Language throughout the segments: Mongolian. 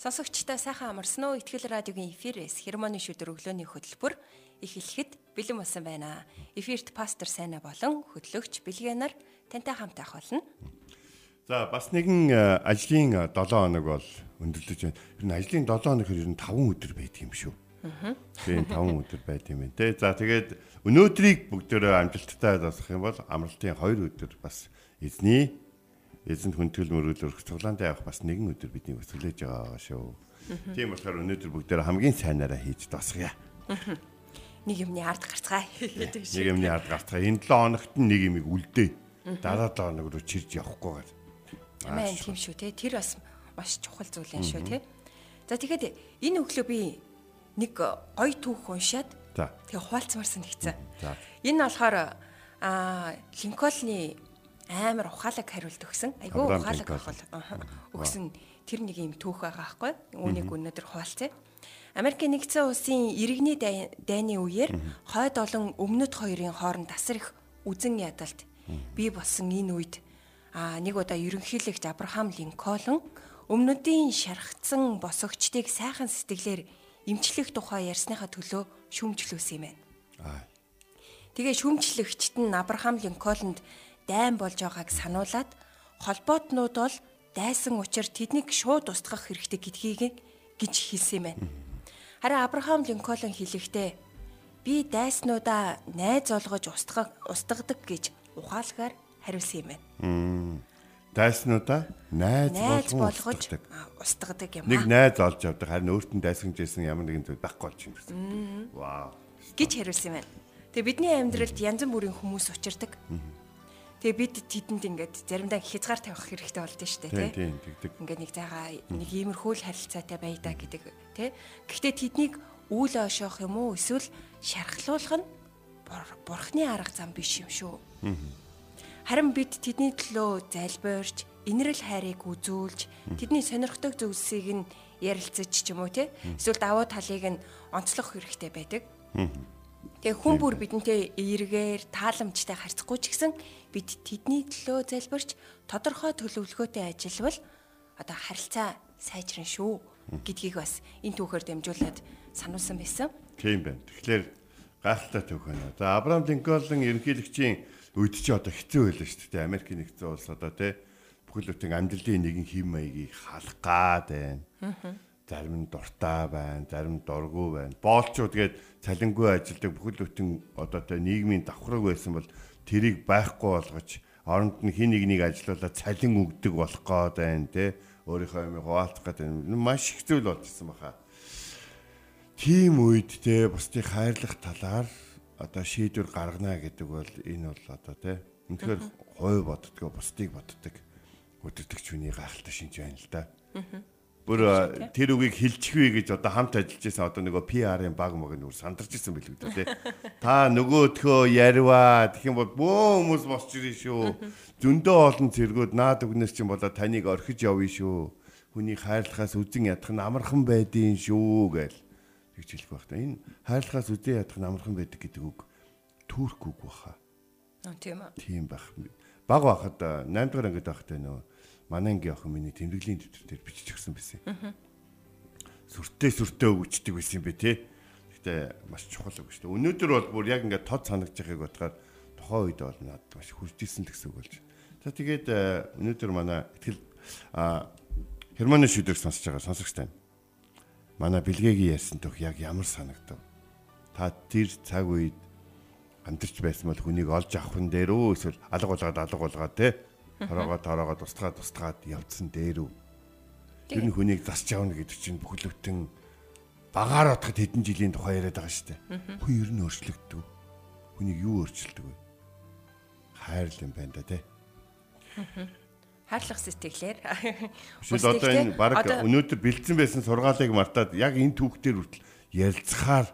Сонсогчдаа сайхан амарсан уу? Итгэл радиогийн эфирээс Хермоны шүдэр өглөөний хөтөлбөр эхлэхэд бэлэн болсон байна. Эфирт пастор Сайна болон хөтлөгч Бэлгэнаар тантай хамт авах болно. За бас нэгэн э, ажлын э, 7 хоног бол өндөрлөж байна. Ер нь ажлын 7 хоног ер нь 5 өдөр байдаг юм шүү. Аа. Тийм 5 өдөр байд юм байна. Тэ за тэгээд өнөөдрийг бүгдөө амжилттай дуусгах юм бол амралтын 2 өдөр бас эзний эзэнт хүндэтгэл мөрөөл өрх цуглаантай явах бас нэгэн өдөр бидний өсвөлж байгаа шүү. Тийм болохоор өнөөдөр бүгдөө хамгийн сайнаараа хийж дуусгая. Нэг юмны ард гарцгаая гэдэг Нэг юмны ард гартаа энэ 7 хоногт нэг юмыг үлдээ. Дараа 7 хоног руу чирж явахгүйгээр. Амин тийм шүү те. Тэр бас маш чухал зүйл юм шүү те. За тэгэхэд энэ өглөө би нэг гой түүх уншаад тэгээ хуалцмарсан нэгцэн. Энэ болохоор аа Линкольны амар ухаалаг хариулт өгсөн. Айгүй ухаалаг аха, өгсөн тэр нэг юм түүх байгаа байхгүй. Үүнийг өнөөдөр хуваалцъя. Америкийн нэгдсэн улсын иргэний дай- дайны үеэр хойд олон өмнөд хоёрын хооронд тасар их үзен ядалт бий болсон энэ үед а нэг удаа ерөнхийлөгч Абрахам Линкольн өмнөдийн шархацсан босогчдыг сайхан сэтгэлээр эмчлэх тухай ярьсныхаа төлөө шүүмжлүүлсэн юм байна. Аа. Тэгээ шүмжлэгчт нь Абрахам Линкольнд дайн болж байгааг сануулад холбоотнууд бол дайсан учраас тэднийг шууд устгах хэрэгтэй гэдгийг гэж хэлсэн юм байна. Харин Абрахам Линкольн хэлэхдээ би дайснуудаа найз олгож устгах устгадаг гэж ухаалгаар хариулсан юм байна. Дайснуудаа найз болгож устгадаг. юм Нэг аа найз олж авдаг харин өөрт нь дайсан жисэн ямар нэгэн зүйл байхгүй болж юм гэсэн. Вау. гэж хариулсан юм байна. Тэгээ бидний амьдралд янз бүрийн хүмүүс учирдаг. Тэгээ бид тэдэнд ингээд заримдаа хязгаар тавих хэрэгтэй шүү дээ, Тийм тий? тийм тэгдэг. ингээд нэг заагаа нэг иймэрхүү л харилцаатай байдаа гэдэг тий. Гэхдээ тэднийг үйл ошоох юм уу эсвэл шархлуулах нь бурхны арга зам биш юм шүү. Харин бид тэдний төлөө залбиорч, инрэл хайрыг үзүүлж, тэдний сонирхдаг зүйлсийг нь ярилцаж ч юм уу тий. Эсвэл давуу талыг нь онцлох хэрэгтэй байдаг. Тэгээ хүн бүр бидэнтэй эргээр тааламжтай харьцахгүй ч гэсэн бид тэдний төлөө залбирч тодорхой төлөвлөгөөтэй ажиллавал одоо харилцаа сайжрна шүү гэдгийг бас энэ түүхээр дамжуулаад сануулсан байсан. Тийм байна. Тэгэхээр гайхалтай түүх байна. За Абрахам Линкольн ерөнхийлөгчийн үед чи одоо хэцүү байлаа шүү дээ. Америкийн нэгдсэн улс одоо тий бүхэл бүтэн амьдралын нэгэн хэм маягийг халах гад байна. Зарим нь дуртай байна, зарим нь дургүй байна. Боолчууд гээд цалингүй ажилдаг бүхэл бүтэн одоо тий нийгмийн давхраг байсан бол тэрийг байхгүй болгож оронд нь хин нэг нэг ажиллуулаад цалин өгдөг болох гээд байна тий өөрийнхөө юм хуваалцах гэдэг нь маш их зүйл болчихсон баха. Тийм үед те бусдыг хайрлах талаар одоо шийдвэр гаргана гэдэг бол энэ бол одоо те үнэхээр хой боддгоо бусдыг боддог өдөртөгч хүний гайхалтай шинж байна л да. Бүр тэр үгийг хилчихвэ гэж одоо хамт ажиллаж байсан одоо нөгөө PR-ын баг мог нүр сандарч исэн билүү дээ те. Та нөгөөдхөө ярваа гэх юм бол бөө хүмүүс босч ирэн шүү. Зөндөө олон зэргүүд наад өгнөөс чинь болоо таныг орхиж явъя шүү. Хүний хайрлахаас үзен ядах нь амархан байдгийн шүү гээл тэгж хэлэх байх та. Энэ хайрлахаас үзэн ядах нь амархан байдаг гэдэг үг түүрх үг баха. Тийм үү. Тийм байх. Баг байхад 8 дахь ангид байхдаа нөө манай ангийн охин миний тэмдэглэлийн дэвтэр дээр бичиж өгсөн байсан. Сүртэй сүртэй өгчдөг байсан юм бэ те. Гэтэ маш чухал үг шүү дээ. Өнөөдөр бол бүр яг ингээд тод санагдж байгааг бодохоор тухайн үед бол надад маш хүрдийсэн гэсэн үг болж. За тэгээд э, өнөөдөр манай ихтгэл Германы шүдэр сонсож байгаа сонсогч тань. Манай бэлгээгийн ярьсан төх яг ямар санагдав? Та тэр цаг үед амьдарч байсан бол хүнийг олж авах нь дээр үү эсвэл алга болгоод алга болгоод те хороогоод хороогоод устгаад устгаад явцсан дээр үү? Тэр нь хүнийг засч явна гэдэг чинь бүхэл бүтэн багаар бодоход хэдэн жилийн тухай яриад байгаа шүү дээ. Хүн ер нь өөрчлөгддөг. Хүнийг юу өөрчилдөг вэ? Хайр л юм байна да те Хайрлах сэтгэлээр. Шил одоо энэ баг өнөөдөр бэлдсэн байсан сургаалыг мартаад яг энэ түүхтэр хүртэл ярилцахаар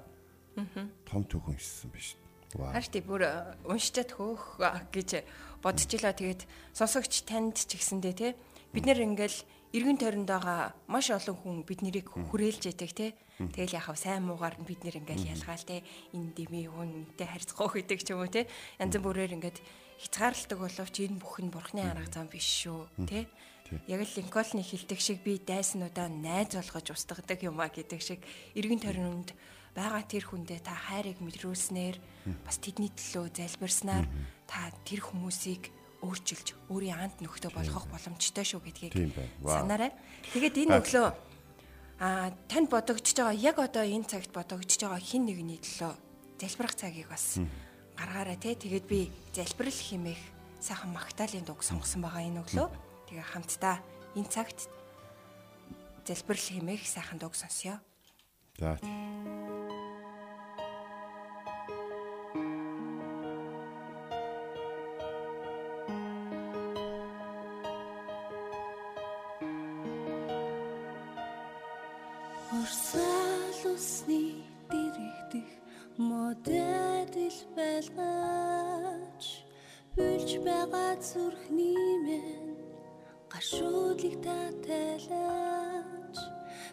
том түүхэн ирсэн биш. Вау. Харин тий бүр э, уншичаад хөөх гэж бодчихлоо. Тэгээд сонсогч танд ч гэсэндээ те бид нэр ингээл эргэн тойронд байгаа маш олон хүн бид нарыг хүрээлж яадаг те. Тэгэл яхав сайн муугаар нь бид нэр ингээл ялгаал те. Энэ дими хүнтэй харьцах гэдэг ч юм уу те. Янз бүрээр ингээд хязгаарладаг боловч энэ бүх нь бурхны арга зам биш шүү те. Яг л Линкольны хилдэг шиг би дайснуудаа найз болгож устгадаг юм а гэдэг шиг эргэн тойронд байгаа тэр хүндээ та хайрыг мэдрүүлснээр бас тэдний төлөө залбирснаар та тэр хүмүүсийг өөрчилж өөрийн ант нөхдөд болгох боломжтой шүү гэдгийг санаарай. Тэгээд энэ өглөө а танд бодогдож байгаа яг одоо энэ цагт бодогдож байгаа хин нэгний төлөө залбирах цагийг бас гаргаарай те. Тэгээд би залбирал химэх сайхан магтаалын дуг сонгосон байгаа энэ өглөө. Тэгээ хамтдаа энэ цагт залбирал химэх сайхан дуг сонсъё. За.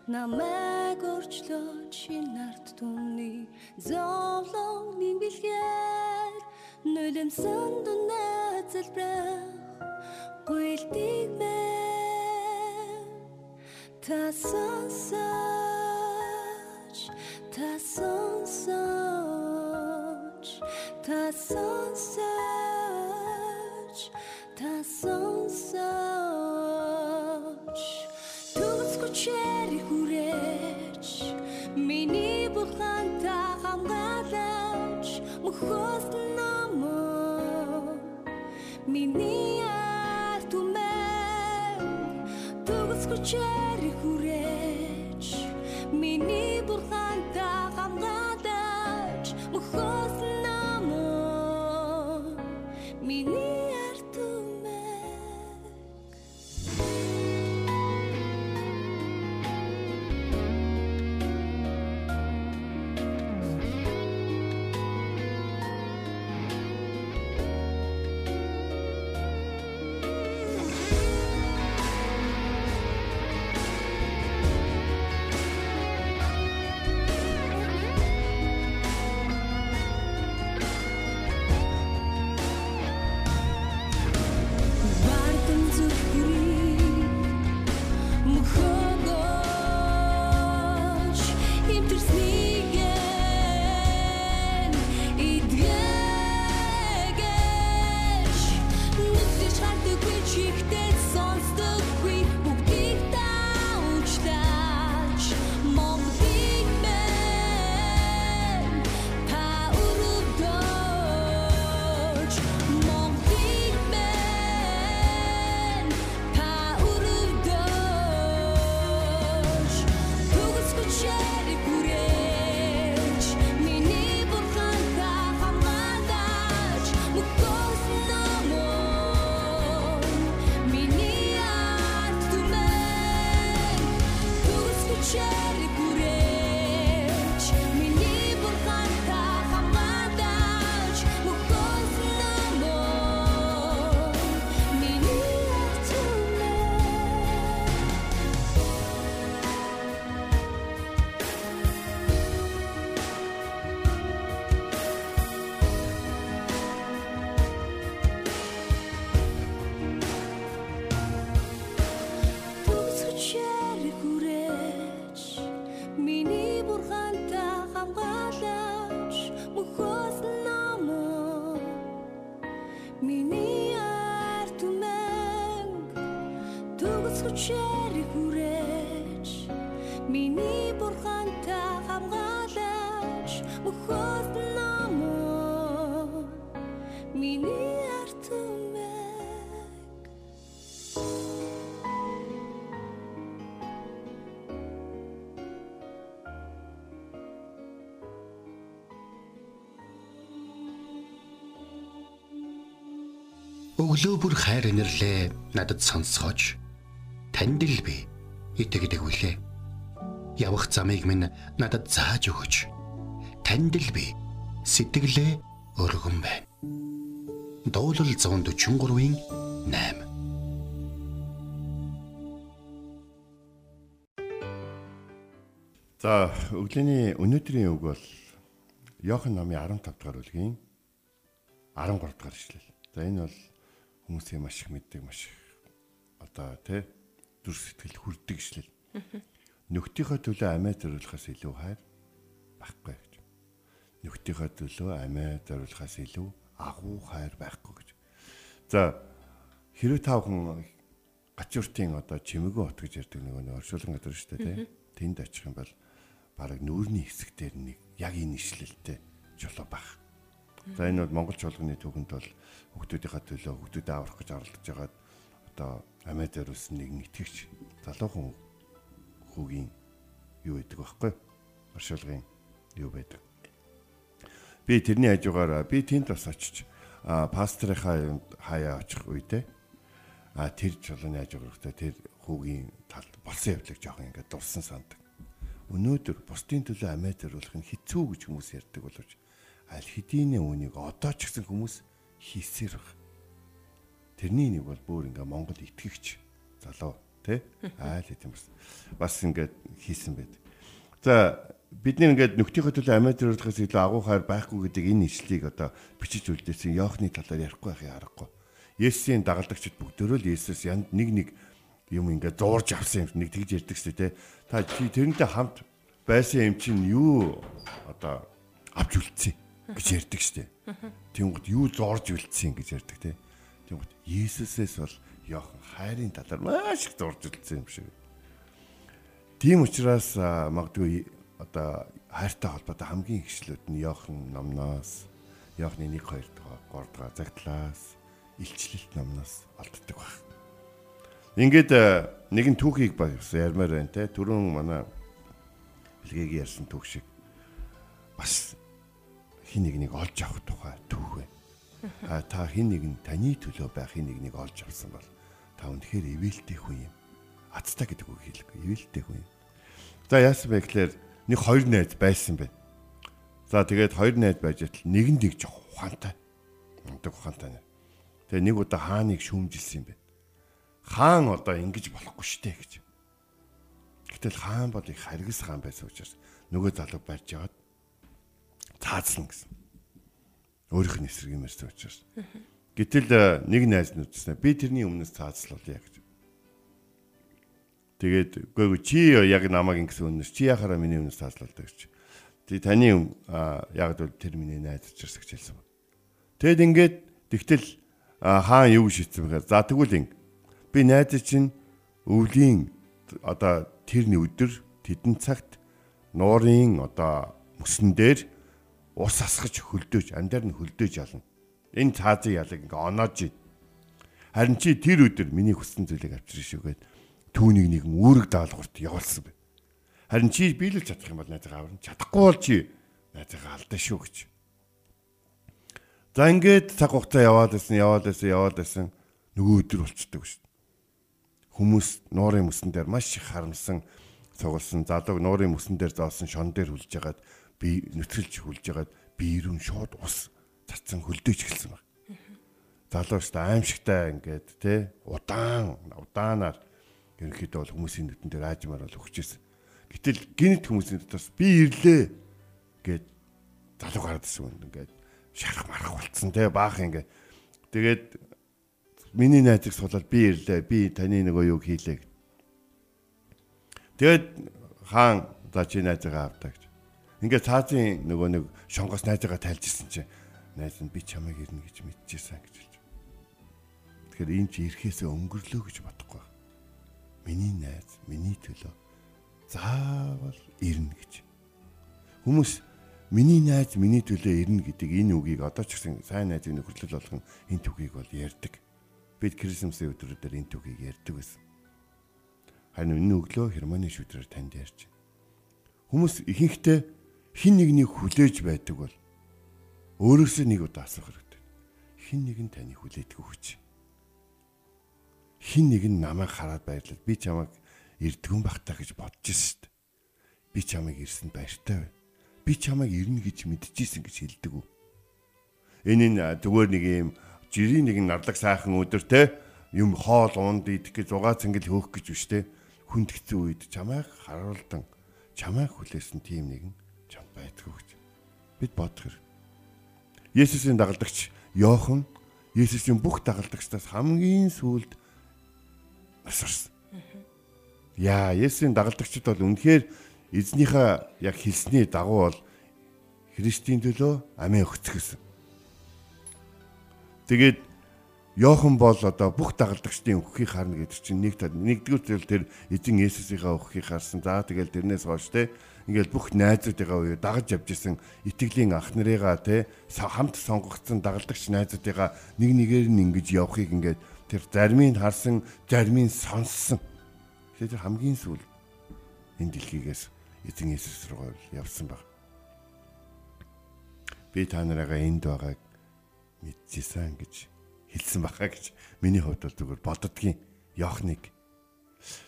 Намайг өрчлөөч шинэ арт түмний зовлонны бэлгээр Нулимсэн дүнээ зэлбрэх гуйлтыг мэн. Та сонсож, та миний арт түмэн, төгсгөө чэри хүрээч, Өглөө бүр хайр инэрлээ надад сонсгооч. Танд л би итгэдэг үлээ. Явах замыг минь надад зааж өгөөч. Танд л би сэтгэлээ өргөн байна. Дуулал 143-ийн 8 За өглөөний өнөөдрийн үг бол Иохан номын 15 дахь бүлгийн 13 дахь ишлэл. За энэ бол хүмүүсийн маш их мэддэг маш их одоо тий дүр сэтгэл хүрдэг ишлэл. Нөхдийнхөө төлөө амиа зориулахаас илүү хайр байхгүй гэж. Нөхдийнхөө төлөө амиа зориулахаас илүү агуу хайр байхгүй гэж. За хэрвээ таавхан гачууртын одоо чимээгөө хот гэж ярьдаг нэг нэг оршуулган газар шүү дээ тий. Тэнд очих юм бол бараг нүүрний хэсэг дээр нэг яг энэ ишлэлтэй жолоо баг. За энэ бол Монгол чуулганы түүхэнд бол хүүхдүүдийнхаа төлөө хүүхдүүдэд аврах гэж оролдож байгаад одоо амиа дээрүүлсэн нэгэн итгэгч залуухан хүүгийн юу гэдэг байхгүй оршуулгын юу байдаг. Би тэрний хажуугаар би тэнд бас очиж пастрынхаа хаяа очих үедээ а тэр чулууны хажуугаар тэр хүүгийн талд болсон явдлыг жоохон ингээд дурсан сандаг өнөөдөр бусдын төлөө амиа зориулах нь хэцүү гэж хүмүүс ярьдаг боловч аль хэдийн үнийг одоо ч гэсэн хүмүүс хийсээр баг. Тэрний нэг бол бүр ингээ Монгол итгэгч залуу тий айл хэдийн бас бас ингээд хийсэн байд. За бидний ингээд нөхдийнхөө төлөө амиа зориулахаас илүү агуу хайр байхгүй гэдэг энэ ишлийг одоо бичиж үлдээсэн Йохны талаар ярихгүй байхыг аргагүй. Есүсийн дагалдагчид бүгдөө л Есүс янд нэг нэг юм ингээд зуурж авсан юм нэг тэгж ярьдаг шүү дээ. Та тэрнтэй хамт байсан юм чинь юу одоо авч үлдсэн гэж ярьдаг дээ. Тэнгууд юу зуурж үлдсэн гэж ярьдаг те. Тэнгууд Иесусээс бол Йохан хайрын талаар маш их зурж үлдсэн юм шиг. Тийм учраас магадгүй одоо хайртай холбоотой хамгийн ихшлүүд нь Йохан номноос Йохны 1 2 дугаар 3 дугаар загтлаас илчлэлт номноос олддог баг. Ингээд нэгэн түүхийг бас ярмаар байна те. Түрүүн манай бэлгийг ярьсан түүх шиг бас хин нэгнийг олж авах тухай түүх байна. А та хин нэгэн таны төлөө байх хин нэгнийг олж авсан бол та үнэхээр ивэлтэй хүн юм. Ацтай гэдэг үг хэлэхгүй ивэлтэй хүн юм. За яасан бэ гэхээр нэг хоёр найз байсан байна. За тэгээд хоёр найз байж тал нэг нь dig жоох ухаантай. Ундаг ухаантай. Тэгээ нэг удаа хааныг шүүмжилсэн юм бэ хаан одоо ингэж болохгүй штэ гэж. Гэтэл хаан бол их харгас хаан байсан учраас нөгөө залуу барьж яваад цаацлан гэсэн. Өөрийнх нь эсрэг юм ярьсан учраас. Гэтэл э, нэг найз нь үзсэн. Би тэрний өмнөөс цаацлуулъя гэж. Тэгээд үгүй чи яг намайг ингэсэн өмнөөс чи яхаараа миний өмнөөс цаацлуулдаг гэж. Тэг таны яг л тэр миний найз учраас гэж хэлсэн. Тэгэд ингээд тэгтэл хаан юу шийдсэн бэхээр за тэгвэл ингэ Би найз чинь өвлийн одоо тэрний өдөр тэдэн цагт нуурын одоо мөсөн дээр ус асгаж хөлдөөж амдаар нь хөлдөөж ялна. Энэ цаазын ялыг ингээ оноож ийн. Харин чи тэр өдөр миний хүссэн зүйлийг авчирч шүүгээд түүнийг нэгэн үүрэг даалгаварт явуулсан бай. Харин чи биелүүлж чадах юм бол найзгаа аварна. Чадахгүй бол чи найзгаа алдаа шүү гэж. За ингээд цаг хугацаа яваад байсан, яваад байсан, яваад байсан нөгөө өдөр болцдог шүү хүмүүс нуурын мөсөн дээр маш их харамсан цугласан залуу нуурын мөсөн дээр зоосон шон дээр хүлж ягаад би нүтрэлж хүлж ягаад би ирүүн шууд ус цацсан хөлдөөж эхэлсэн баг. Залуу шүү дээ аимшигтай ингээд те удаан удаанаар ерөнхийдөө бол хүмүүсийн нүдэн дээр аажмаар бол өгчээсэн. Гэтэл гинт хүмүүсийн дотроос би ирлээ гэд залуу гараад ирсэн ингээд шарах марах болцсон те баах ингээд тэгээд миний найзыг суулаад би ирлээ. Би таны нөгөө юг хийлээ. Тэгээд хаан за чи найзгаа авдаа гэж. Ингээд цаазын нөгөө нэг шонгоос найзгаа тайлж ирсэн чинь найз нь би чамайг ирнэ гэж мэдчихсэн гэж хэлж. Тэгэхээр энэ чи ирэхээсээ өнгөрлөө гэж бодохгүй. Миний найз, миний төлөө заавал ирнэ гэж. Хүмүүс миний найз миний төлөө ирнэ гэдэг энэ үгийг одоо ч гэсэн сайн найзыг нөхөрлөл болгон энэ түүхийг бол ярьдаг бид Крисмсийн өдрүүдээр энэ түүхийг ярьдаг байсан. Харин энэ өглөө Германы шүдрээр танд ярьж. Хүмүүс ихэнхдээ хин нэгнийг хүлээж байдаг бол өөрөөсөө нэг удаа асуух хэрэгтэй. Хин нэг нь таны хүлээдэг өгч. Хин нэг нь намайг хараад баярлал би чамайг эрдгэн бахтаа гэж бодож шүү дээ. би чамайг ирсэнд баяртай байна. Би чамайг ирнэ гэж мэдчихсэн гэж хэлдэг үү? Энэ нь зүгээр нэг юм жирийн нэг нарлаг сайхан өдөр те юм хоол унд идэх гэж зугаа цэнгэл хөөх гэж биш те хүнд хэцүү үед чамайг харуулдан чамайг хүлээсэн тийм нэгэн байдгүй гэж бид бодох хэрэг. Есүсийн дагалдагч Йохан Есүсийн бүх дагалдагчдаас хамгийн сүүлд насарсан. Яа, Есүсийн дагалдагчид бол үнэхээр эзнийхээ яг хэлсний дагуу бол Христийн төлөө амиа өгцгөөсөн. Тэгээд Йохан бол одоо бүх дагалдагчдын өгөхийг харна гэдэг чинь нэг нэгдүгээр зүйл тэр эзэн Есүсийнхаа өгөхийг харсан. За тэгэл тэрнээс хойш те ингээл бүх найзуудыгаа уу дагаж явж исэн итгэлийн ах нарыгаа те хамт сонгогдсон дагалдагч найзуудыгаа нэг нэгээр нь ингэж явахыг ингээд тэр зармийг харсан, зармийг сонссон. Тэр хамгийн сүүл энэ дэлхийгээс эзэн Есүс рүү явсан баг. Би та нарыгаа энд байгааг мэдчихсэн гэж хэлсэн баха гэж миний хувьд бол зүгээр боддгийн Йохныг.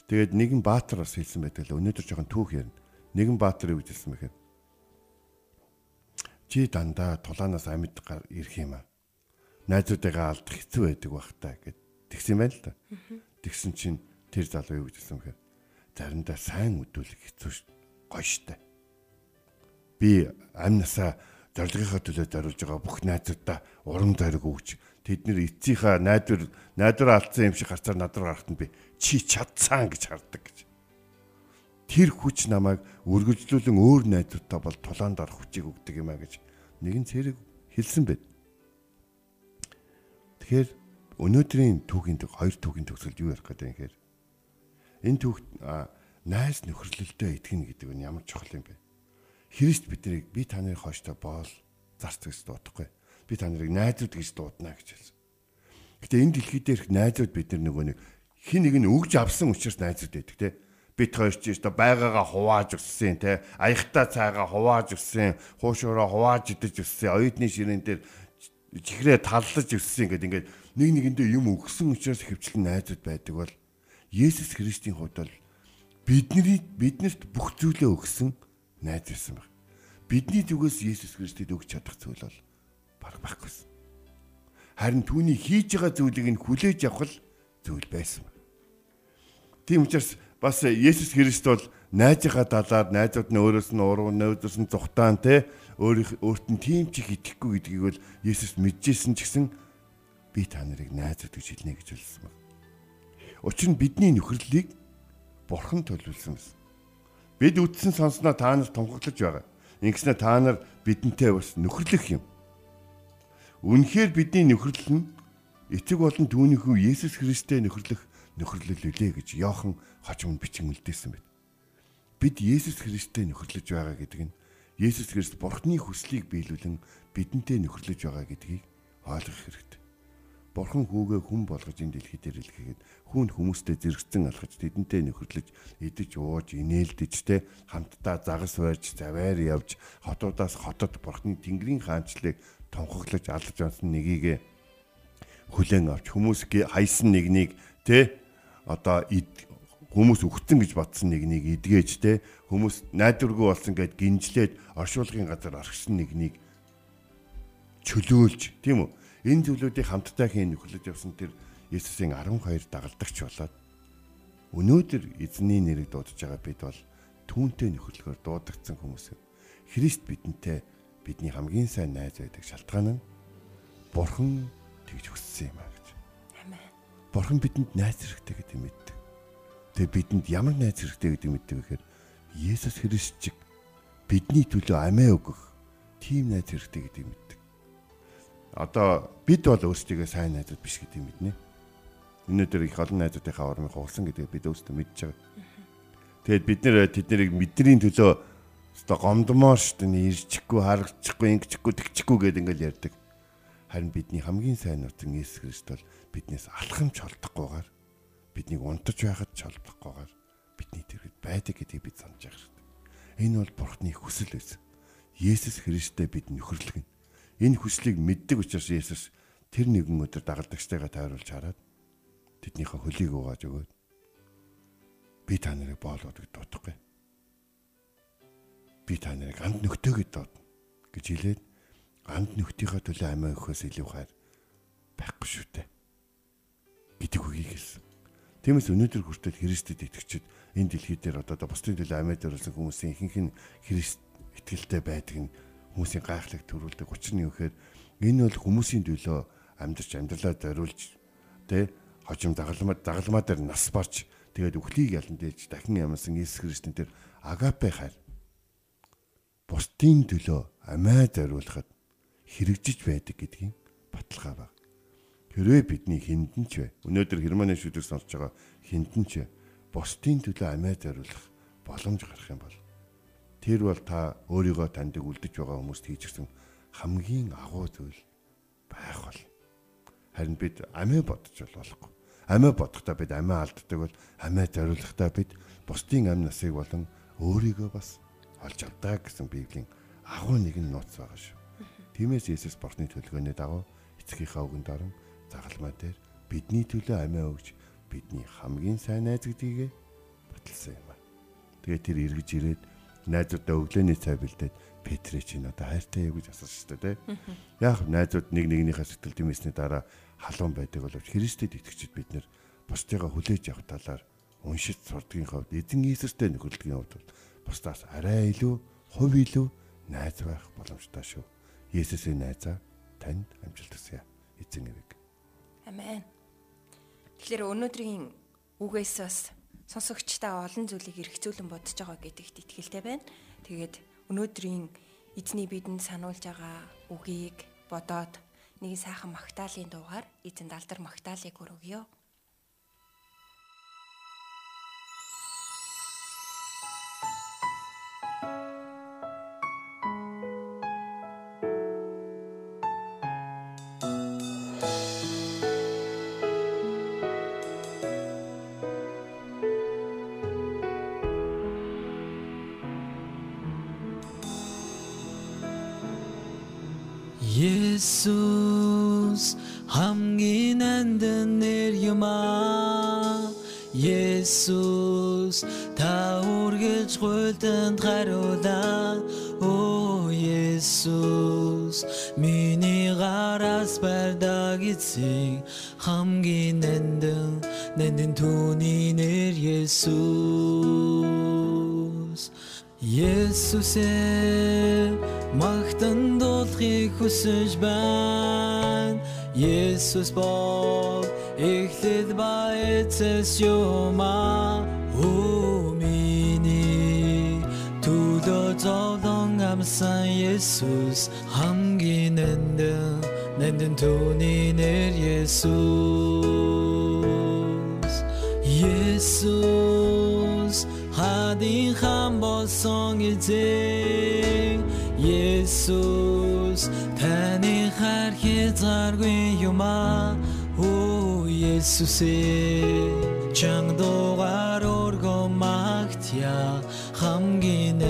Тэгээд нэгэн баатар бас хэлсэн байдаг л өнөөдөр жоохон түүх ярина. Нэгэн баатар юу гэжсэн бэхээр чи дандаа тулаанаас амьд ирэх юм аа. Найзуудыгаа алдах хэцүү байдаг бах та гэд тэгсэн юм байна л да. Тэгсэн чинь тэр залуу юу гэжсэн бэхээр заримдаа сайн өдөлөх хэцүү шүү гоё штэ. Би амнасаа зорилгынхаа төлөө зориулж байгаа бүх найзуудаа урам зориг өгч тэд нэр эцсийнхаа найдвар найдвар алдсан юм шиг харцаар над руу гарахад би чи чадсан гэж хардаг. Тэр хүч намайг үргэлжлүүлэн өөр найзуудтай бол тулаанд орох хүчийг өгдөг юм а гэж нэгэн цэрэг хэлсэн байд. Тэгэхээр өнөөдрийн түүхийн төг хоёр түүхийн төгсөлд юу ярих гэдэг юм хэрэг. Энэ түүх найз нөхөрлөлдөө итгэнэ гэдэг нь ямар чухал юм бэ? Христ биднийг би та нарын хойштой боол зарц гэж дуудахгүй. Би та нарыг найзууд гэж дуудана гэж хэлсэн. Гэтэ энэ дэлхий дээрх найзууд бид нар нөгөө нэг хин нэг нь өгж авсан учраас найзууд байдаг те. Бид хоёр ч ёстой байгаагаа хувааж өссөн те. Аягтаа цайгаа хувааж өссөн, хуушуураа хувааж идэж өссөн, оюутны ширээн дээр чихрээ таллаж өссөн гэдэг ингээд нэг нэгэндээ юм өгсөн учраас хөвчлэн найзууд байдаг бол Есүс Христийн хувьд бол бидний биднэрт бүх зүйлээ өгсөн найз байсан баг. Бидний зүгээс Есүс Христэд өгч чадах зүйл бол баг баггүйсэн. Харин түүний хийж байгаа зүйлийг нь хүлээж авах л зүйл байсан. Тийм учраас бас Есүс Христ бол найзынхаа далаад найзууд нь өөрөөс нь уруу нөөдөөс нь зүхтаан те өөрийнх өөрт нь тийм ч их итгэхгүй гэдгийг бол Есүс мэдчихсэн ч гэсэн би та нарыг найзууд гэж хэлнэ гэж хэлсэн баг. Учир нь бидний нөхөрлөлийг бурхан төлөвлөсөн байсан. Бид үтсэн сонсноо та нар тунхаглаж байгаа. Ингэснээр та нар бидэнтэй бас нөхөрлөх юм. Үнэхээр бидний нөхөрлөл нь эцэг болон түүнийхүү Есүс Христтэй нөхөрлөх нөхөрлөл үлээ гэж Иохан хожимд бичин үлдээсэн байт. Бид Есүс Христтэй нөхөрлөж байгаа гэдэг нь Есүс Христ Бурхны хүслийг биелүүлэн бидэнтэй нөхөрлөж байгаа гэдгийг ойлгох хэрэгтэй. Бурхан хүүгээ хүн болгож энэ дэлхий дээр илгээгээд хүн хүмүүстэй зэрэгцэн алхаж тэдэнтэй нөхөрлөж идэж ууж инээлдэж те хамтдаа загас барьж заваар явж хотуудаас хотод Бурханы Тэнгэрийн хаанчлыг тунхаглаж алж онсон нэгийг хүлээн авч хүмүүс хайсан нэгнийг те одоо хүмүүс өгцөн гэж батсан нэгнийг эдгээж те хүмүүс найдваргүй болсон гэд гинжлээд оршуулгын газар орхисон нэгнийг чөлөөлж тийм үү Энэ зүйлүүдийг хамтдаа хийн нөхөрлөж явсан тэр Есүсийн 12 дагалдагч болоод өнөөдөр эзний нэрийг дуудаж байгаа бид бол түүнтэй нөхөрлөхөөр дуудагдсан хүмүүс. Христ бидэнтэй бидний хамгийн сайн найз байдаг шалтгаан нь Бурхан тэгж хүссэн юм а гэж. Амен. Бурхан бидэнд найз хэрэгтэй гэдэг мэддэг. Тэгээ бидэнд ямар найз хэрэгтэй гэдэг мэддэг гэхээр Есүс Христ чиг бидний төлөө амиа өгөх тийм найз хэрэгтэй гэдэг мэддэг одоо бид бол өөрсдөө сайн найзууд биш гэдэг юм мэднэ. Өнөөдөр их олон найзуудынхаа урмыг хугалсан гэдгийг бид өөрсдөө мэдж байгаа. Тэгэд бид нэр тэднийг мэдрэний төлөө одоо гомдмоор шүү дээ ирчихгүй харагчихгүй ингэчихгүй тэгчихгүй гэдээ ингээл ярьдаг. Харин бидний хамгийн сайн нутгийн Иесус Христ бол биднээс алхамч холдохгүйгээр биднийг унтаж байхад ч холдохгүйгээр бидний тэргэд байдаг гэдгийг бид санаж байгаа хэрэгтэй. Энэ бол Бурхны хүсэл байсан. Есүс Христтэй бид нөхөрлөгнө энэ хүслийг мэддэг учраас Есүс тэр нэгэн өдөр дагалдагчтайгаа тойруулж хараад тэднийхээ хөлийг угааж өгөөд би та нарыг боолоод дутахгүй. би та нарыг анд нөхтөөгээд доодно гэж хэлээд анд нөхдийнхөө төлөө амиа өгөхөөс илүү хайр байхгүй шүү дээ гэдэг үгийг хэлсэн. Тиймээс өнөөдөр хүртэл Христэд итгэгчид энэ дэлхий дээр одоо бусдын төлөө амьд өрөлсөн хүмүүсийн ихэнх нь Христ итгэлтэй байдаг нь хүмүүсийн гайхлыг төрүүлдэг. Учир нь юу гэхээр энэ бол хүмүүсийн төлөө амьдарч амьдралаа зориулж тэ хожим дагалмаа дагалмаа дээр нас барч тэгээд үхлийг ялан дээж дахин ямсан Иесус Христэн дээр агапе хайр бусдын төлөө амиа зориулахад хэрэгжиж байдаг гэдгийн баталгаа баг. Хэрвээ бидний хиндэн ч вэ өнөөдөр Германы шүдэр сонсож байгаа хиндэн ч вэ бусдын төлөө амиа зориулах боломж гарах юм бол тэр бол та өөрийгөө таньдаг үлдэж байгаа хүмүүст хийж гисэн хамгийн агуу зүйл байх бол харин бид амиа бодож болохгүй амиа бодохдоо бид амиа алддаг бол амиа зориулахдаа бид бусдын амь насыг болон өөрийгөө бас олж авдаг гэсэн библийн агуу нэгэн нууц байгаа шүү. Тиймээс Иесус бурхны төлгөөний дагуу эцгийнхаа үгэнд орон загалмаа дээр бидний төлөө амиа өгж бидний хамгийн сайн найз гэдгийг баталсан юм аа. Тэгээд тэр эргэж ирээд найзуудаа өглөөний цай бэлдээд Петрэ чинь одоо хайртай юу гэж асууж шүү дээ. Яг найзууд нэг нэгнийхээ сэтгэл дэмэсний дараа халуун байдаг боловч Христэд итгэгчид бид нэр бусдыгаа хүлээж авах талаар уншиж сурдгийн хувьд эзэн Иесустэй нөхөрлөгийн хувьд бусдаас арай илүү хувь илүү найз байх боломжтой шүү. Есүсийн найзаа танд амжилт хүсье. Эзэн эвэг. Амен. Тэгэхээр өнөөдрийн үгээс бас сонсогчдаа олон зүйлийг эргцүүлэн бодож байгаа гэдэгт итгэлтэй байна. Тэгээд өнөөдрийн эзний бидэнд сануулж байгаа үгийг бодоод нэг сайхан магтаалын дуугаар эзэнд алдар магтаалыг өргөё. Есүс хамгийн нандин нэр юма Есүс та үргэлж гуйлтанд хариулаа О Есүс миний гараас бардаг эцэг хамгийн нандин нандин түүний нэр Есүс Есүсээ магтан дуулахыг хүсэж байна. Есүс бол эхлээд ба эцэс юма Оо миний төлөө зовлон амсан Есүс хамгийн нандин нандин түүний нэр Есүс Есүс хадин хам болсон эзэн хар хязгааргүй юм аа. Оо Есүсээ чанга дугаар өргөө магтя хамгийн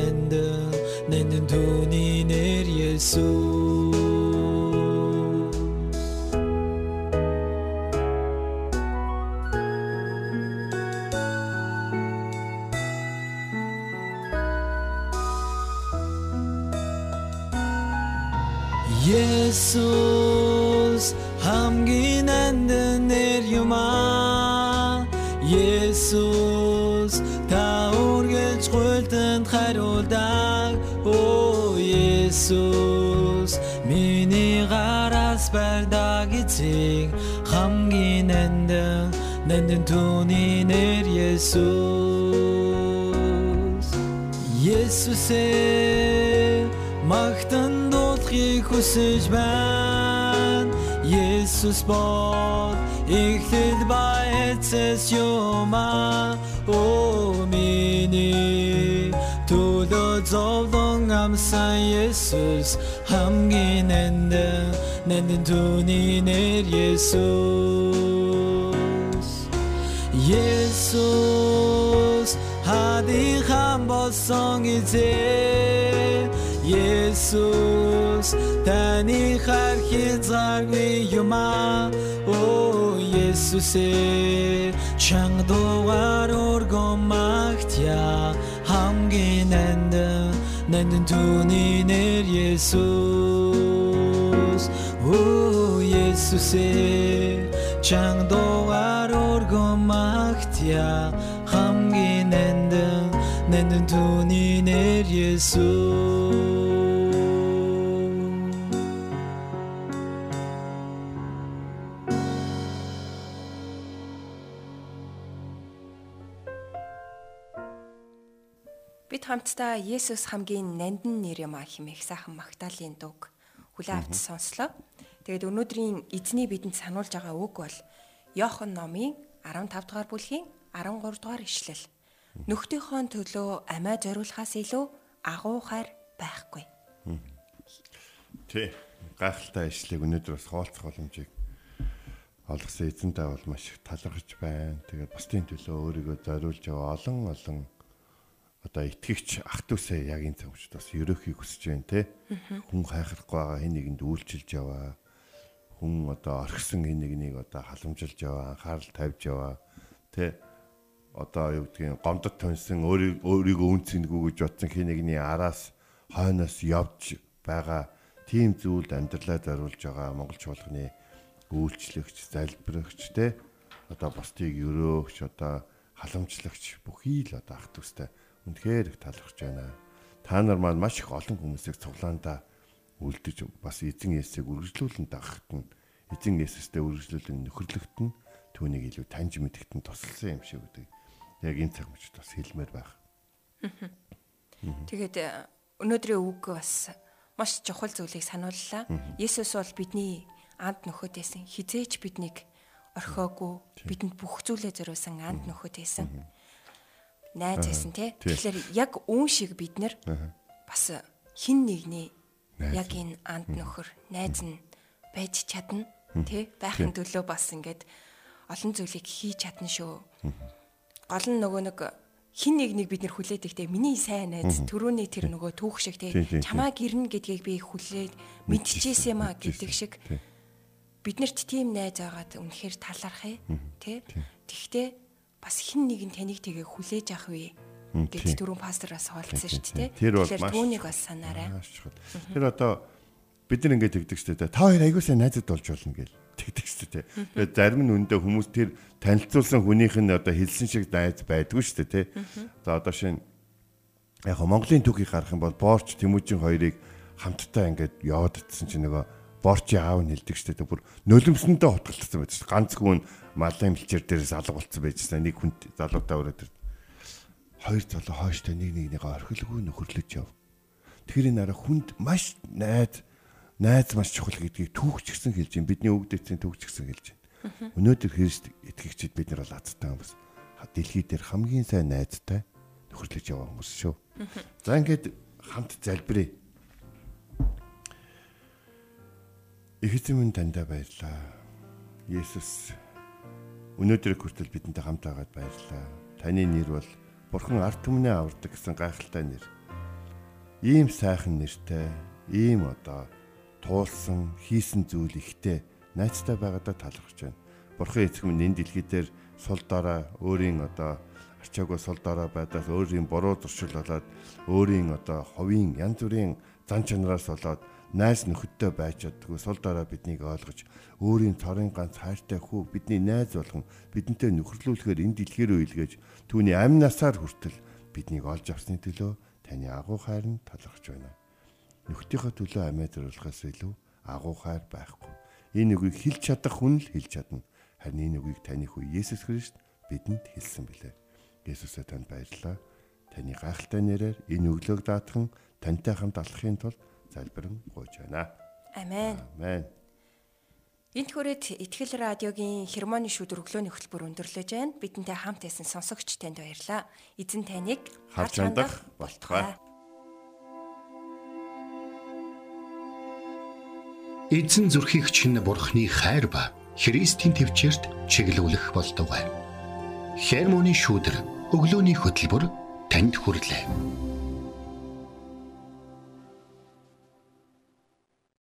нандин түүний нэр Есүс. Есүсээ магтан дуулахыг хүсэж байна. Есүс бол эхлэл ба эцэс юма о миний төлөө зовлон амсан Есүс хамгийн нандин нандин түүний нэр Есүс Есүс хадийн хам болсон эзэн Есүс таны хар хязгааргүй юма О Есүсээ чанга дугаар өргөн магтя. Хамгийн нандин нандин түүний нэр Есүс Оо Есүсээ чанга дугаар өргөмагтя хамгийн нандин нандин түүний нэр Есүс Бид хамтдаа Есүс хамгийн нандин нэр юм а хэмээх сайхан Магдалины дуг хүлээн авч сонслоо. Тэгээд өнөөдрийн эзний бидэнд сануулж байгаа үг бол Иохан номын 15 дугаар бүлгийн 13 дугаар ишлэл. Нөхдийнхөө төлөө амиа зориулахаас илүү агуу хайр байхгүй. Тий. Гайхалтай ишлэг өнөөдөр бас хоолцох боломжийг олгосон эзэнтэй бол маш их талархаж байна. Тэгээд бусдын төлөө өөрийгөө зориулж яваа олон олон одоо итгэгч ах トゥ усээ яг энэ цагт бас ерөөхийг хүсэж байна те. Хүн хайхрахгүй байгаа хин нэгэнд үйлчилж яваа. Хүн одоо орхисон хин нэгнийг одоо халамжилж яваа, анхаарал тавьж яваа. Тэ одоо юу гэдгийг гомдод тонсон өөрийгөө үнцэнгүй гэж бодсон хин нэгний араас хойноос явж байгаа тийм зүйлд амьдралаа зориулж байгаа монгол чуулганы үйлчлэгч, залбирагч те одоо бусдыг өрөөгч одоо халамжлагч бүхий л одоо ах トゥ устай Үнэхээр их талархаж байна. Та нар маань маш их олон хүмүүсийг цуглаандаа үлдэж бас эзэн Есүсийг үргэлжлүүлэн дагахт нь эзэн Есүстэй үргэлжлүүлэн нөхөрлөгт нь түүнийг илүү таньж мэдгэт нь тусалсан юм шиг үүдэг. Яг энэ цаг мөчид бас хэлмээр байх. Тэгээд э, өнөөдрийн үг бас маш чухал зүйлийг санууллаа. Есүс бол бидний анд нөхөд байсан. Хизээч биднийг орхиогүй бидэнд бүх зүйлээ зориулсан анд нөхөд байсан найз байсан тий. Тэгэхээр яг үн шиг бид нэр бас хин нэгний яг энэ анд нөхөр найз нь байж чадна тий. Байхын төлөө бас ингээд олон зүйлийг хийж чадна шүү. Гол нь нөгөө нэг хин нэгнийг бид нэр хүлээдэг те миний сайн найз төрөний тэр нөгөө түүх шиг те чамаа гэрнэ гэдгийг би хүлээд мэдчихсэн юм а гэдэг шиг биднэрт тийм найз байгаад үнэхээр талархъя те тэгтээ бас хин нэг нь таныг тэгээ хүлээж авах вэ гэж түрүүн пастораас хоолцсон шүү дээ. Тэгэхээр түүнийг бас санаарай. Тэр одоо бид нар ингэж тэгдэг шүү дээ. Та хоёр аягуулсаа найзад болж болно гэл тэгдэг шүү дээ. Тэгээд зарим нь үндэ хүмүүс тэр танилцуулсан хүнийх нь одоо хэлсэн шиг найз байдгүй шүү дээ. За одоо шинэ яг Монголын түүхийг харах юм бол Борч Тэмүүжин хоёрыг хамтдаа ингээд яваад идсэн чинь нөгөө борчи аав нь хэлдэг шүү дээ. Бүр нулимсэндээ хутгалтсан байдаг шүү. Ганц хүн малын бэлчээр дээрээс алга болцсон байжсан. Нэг хүн залуудаа өрөөд тэр хоёр залуу хойштой нэг нэгнийгээ орхилгүй нөхөрлөж яв. Тэр энэ араа хүнд маш найз найз маш чухал гэдгийг түүхч гисэн хэлж байна. Бидний өвд эцсийн түүхч гисэн хэлж байна. Өнөөдөр Христ итгэгчид бид нар бол азтай хүмүүс. Дэлхий дээр хамгийн сайн найзтай нөхөрлөж яваа хүмүүс шүү. За ингээд хамт залбирая Их эзэн минь таньда баярлаа. Есүс өнөөдрийг хүртэл бидэнтэй хамт байгаад баярлаа. Таны нэр бол Бурхан ард түмнээ авардаг гэсэн гайхалтай нэр. Ийм сайхан нэртэй, ийм одоо туулсан, хийсэн зүйл ихтэй найцтай байгаадаа талархаж байна. Бурхан эцэг минь энэ дэлхий дээр сул дорой өөрийн одоо арчаагүй сул дорой байдаас өөрийн буруу зуршил болоод өөрийн одоо ховын янз бүрийн зан чанараас болоод найс нөхөдтэй байж чаддгүй сул дараа биднийг ойлгож өөрийн цорын ганц хайртай хүү бидний найз болгон бидэнтэй нөхөрлүүлэхээр энэ дэлхий рүү илгээж түүний амь насаар хүртэл биднийг олж авсны төлөө таны агуу хайр нь талархж байна. Нөхдийнхөө төлөө амиа зориулахаас илүү агуу хайр байхгүй. Энэ үгийг хэлж чадах хүн л хэлж чадна. Харин энэ үгийг таны хүү Есүс Христ бидэнд хэлсэн билээ. Есүсээ танд баярлалаа. Таны гайхалтай нэрээр энэ өглөөг даатхан тантай хамт алхахын тулд залбирэн гуйж байна. Амен. Амен. Энд хүрээд Итгэл радиогийн хермоны шүдэр өглөөний хөтөлбөр өндөрлөж байна. Бидэнтэй хамт байсан сонсогч танд баярлаа. Эзэн таныг харж хандах болтугай. Эзэн зүрхийг чинь бурхны хайр ба Христийн төвчөрт чиглүүлэх болтугай. Хермоны шүдэр өглөөний хөтөлбөр танд хүрэлээ.